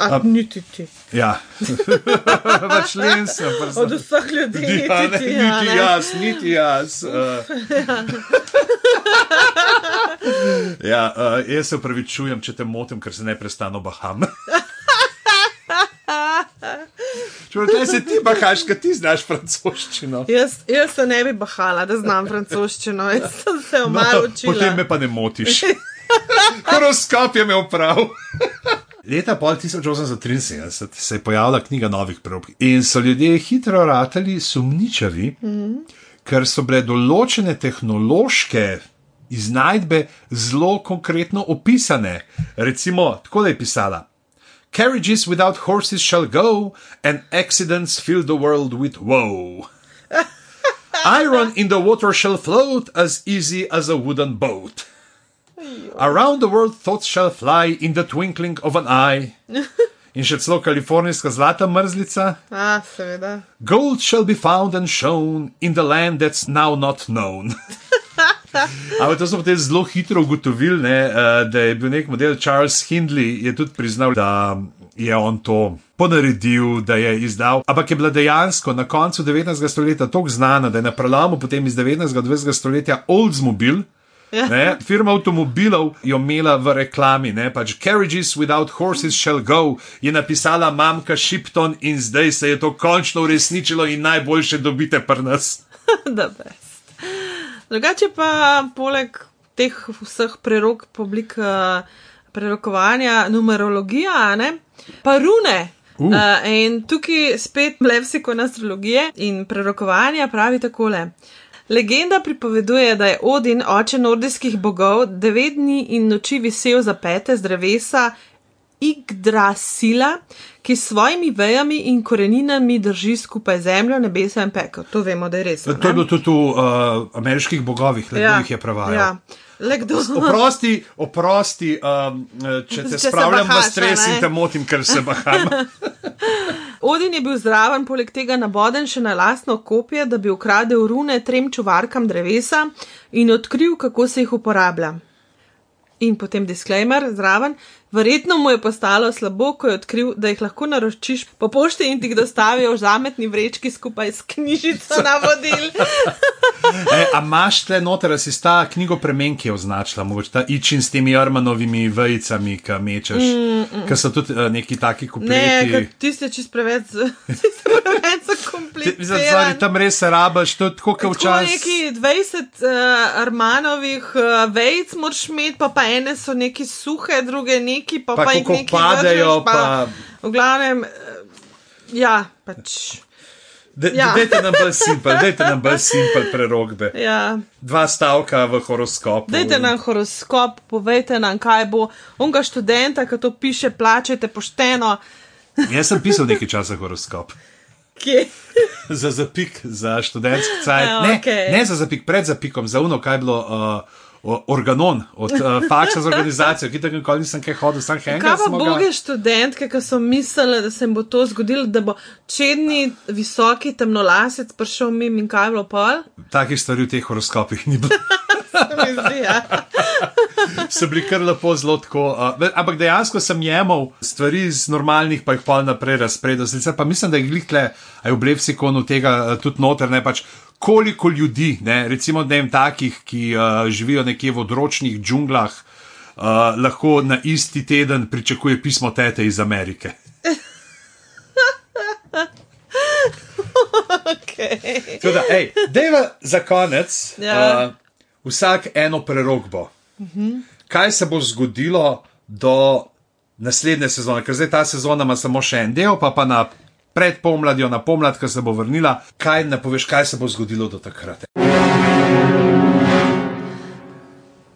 A, niti ti. Ja, *laughs* pač len sem. pa Od sem- vseh ljudi, Ja, ne, niti ti. ja, niti ne. jaz, niti jaz. Uh. ja, uh, jaz se upravičujem, če te motim, ker se neprestano baham. *laughs* Čuvaj, se ti bahaš, ker ti znaš francoščino. Jaz, jaz se ne bi bahala, da znam francoščino, jaz sem se jo malo učila. No, potem me pa ne motiš. Horoskop je imel prav. *laughs* Leta pol 1873 se je pojavila knjiga novih prorok in so ljudje hitro ratali sumničavi, mm -hmm. ker so bile določene tehnološke iznajdbe zelo konkretno opisane. Recimo, tako je pisala. Carriages without horses shall go, and accidents fill the world with woe. *laughs* Iron in the water shall float as easy as a wooden boat. Around the world thoughts shall fly in the twinkling of an eye. *laughs* In še celo kalifornijska zlata mrzlica. A, seveda. Gold shall be found and shown in the land that's now not known. *laughs* Ampak to smo potem zelo hitro ugotovili, ne, eh, da je bil nek model Charles Hindley, je tudi priznal, da je on to ponaredil, da je izdal. Ampak je bila dejansko na koncu 19. stoletja tako znana, da je na prelomu potem iz 19. in 20. stoletja Oldsmobile. Ne, firma avtomobilov je imela v reklami, ne, pač Carriages without horses shall go, je napisala mamka Shipton in zdaj se je to končno uresničilo in najboljše dobite pri nas. *laughs* best. Drugače pa poleg teh vseh prerok, oblik uh, prerokovanja, numerologija, ne, pa rune. Uh. Uh, in tukaj spet levsiko astrologije in prerokovanja pravi takole. Legenda pripoveduje, da je Odin, oče nordijskih bogov, devet dni in noči visel za pete z drevesa Yggdrasila, ki s svojimi vejami in koreninami drži skupaj zemljo, nebesa in pekel. To vemo, da je res. To je bilo tudi v uh, ameriških bogovih, le kdo jih je prevajal. Ja. Le kdo? Oprosti, oprosti, um, če te Če spravljam v bahaš, a stres in te motim, ker se baham. *laughs* Odin je bil zraven, poleg tega naboden še na lastno kopje, da bi ukradel rune trem čuvarkam drevesa in odkril, kako se jih uporablja. In potem disclaimer zraven. Verjetno mu je postalo slabo, ko je odkril, da jih lahko naročiš po pošti in ti jih dostavijo v zametni vrečki skupaj s knjižico navodil. *laughs* E, a imaš tle noter, a si ta knjigo premen, ki je označila, mogoče ta ičin s temi armanovimi vejicami, ki mečeš, mm, mm. ker so tudi uh, neki taki Ne, kupleti. ker tiste čist preveč, *laughs* tiste preveč so komplicirane. Zdaj, tam res rabaš, to je tako kot včasih. neki 20 uh, armanovih uh, vejic moraš imeti, pa, pa ene so neki suhe, druge neki, pa, Pa pa jih neki padejo, vržeš, pa- V glavnem, uh, ja, pač. De- Ja. Dajte nam bolj simpel, dajte nam bolj simpel prerogbe. Ja. Dva stavka v horoskopu. Dajte nam horoskop, povejte nam, kaj bo. Onga študenta, ki to piše, plačajte pošteno. Jaz sem pisal nekaj časa horoskop. Kje? za zapik, za študentski cajt. Ja, Ne, okej. ne za zapik, pred zapikom, za uno, kaj bilo. Uh, Organon od uh, faksa za organizacijo, ki tako nikoli nisem kaj hodil, sam Kaj Henkel. pa boge študentke, ki so mislili, da se jim bo to zgodilo, da bo čedni, visoki, temnolasec prišel mim in kaj bilo pol? Takih stvari v teh horoskopih ni bilo. *laughs* Zdi, ja. *laughs* so bili kar lepo zelo tako. Uh, ampak dejansko sem jemal stvari iz normalnih, pa jih pa naprej razpredal. Sicer pa mislim, da je glikle, a je v Blevsikonu tega uh, tudi noter, ne pač. Koliko ljudi, ne, recimo, ne vem, takih, ki uh, živijo nekje v odročnih džunglah, uh, lahko na isti teden pričakuje pismo tete iz Amerike. *laughs* Okay. Teda, ej, dejva za konec, Ja. uh, vsak eno prerogbo. Kaj se bo zgodilo do naslednje sezone, ker zdaj ta sezona ima samo še en del, pa pa na predpomladjo, na pomlad, ki se bo vrnila. Kaj ne poveš, kaj se bo zgodilo do takrat?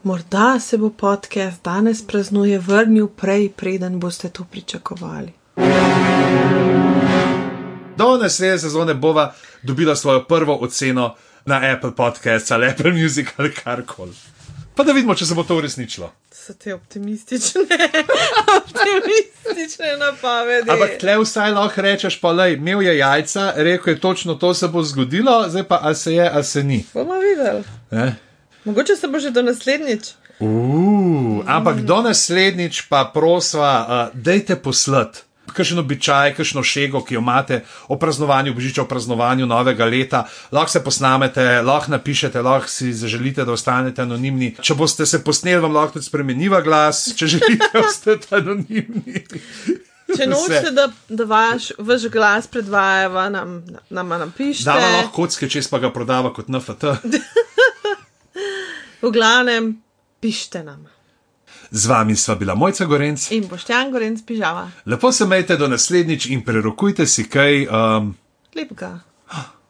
Morda se bo podcast danes praznuje vrnil prej, preden boste to pričakovali. Do naslednje sezone bova dobila svojo prvo oceno na Apple Podcast ali Apple Music ali karkoli. Pa da vidimo, če se bo to uresničilo. So te optimistične, *laughs* optimistične napovedi. Ampak tle vsaj lahko rečeš, pa le, imel je jajca, rekel je točno to se bo zgodilo, zdaj pa a se je, a se ni. Bomo videli. Ne? Mogoče se bo že do naslednjič. Uh, ampak do naslednjič pa prosva, uh, dejte poslati. Kakšen običaj, kakšno šego, ki jo imate o praznovanju Božiča, o praznovanju novega leta, lahko se posnamete, lahko napišete, lahko si zaželite, da ostanete anonimni. Če boste se posneli, vam lahko tudi spremeniva glas, če želite, ostati anonimni. *laughs* Če nočete, da, da vaš, vaš glas predvajava, nam, nam napišite. Dava lahko kocke, čez pa ga prodava kot NFT. *laughs* V glavnem, pišite nam. Z vami sva bila Mojca Gorenc. In boštjan Gorenc pižama. Lepo se majte do naslednjič in prerokujte si kaj. Um... Lepega.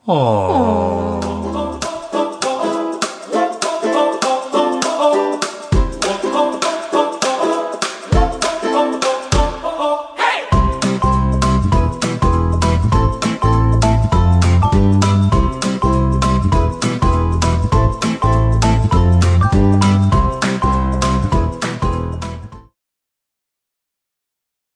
Oh. Oh.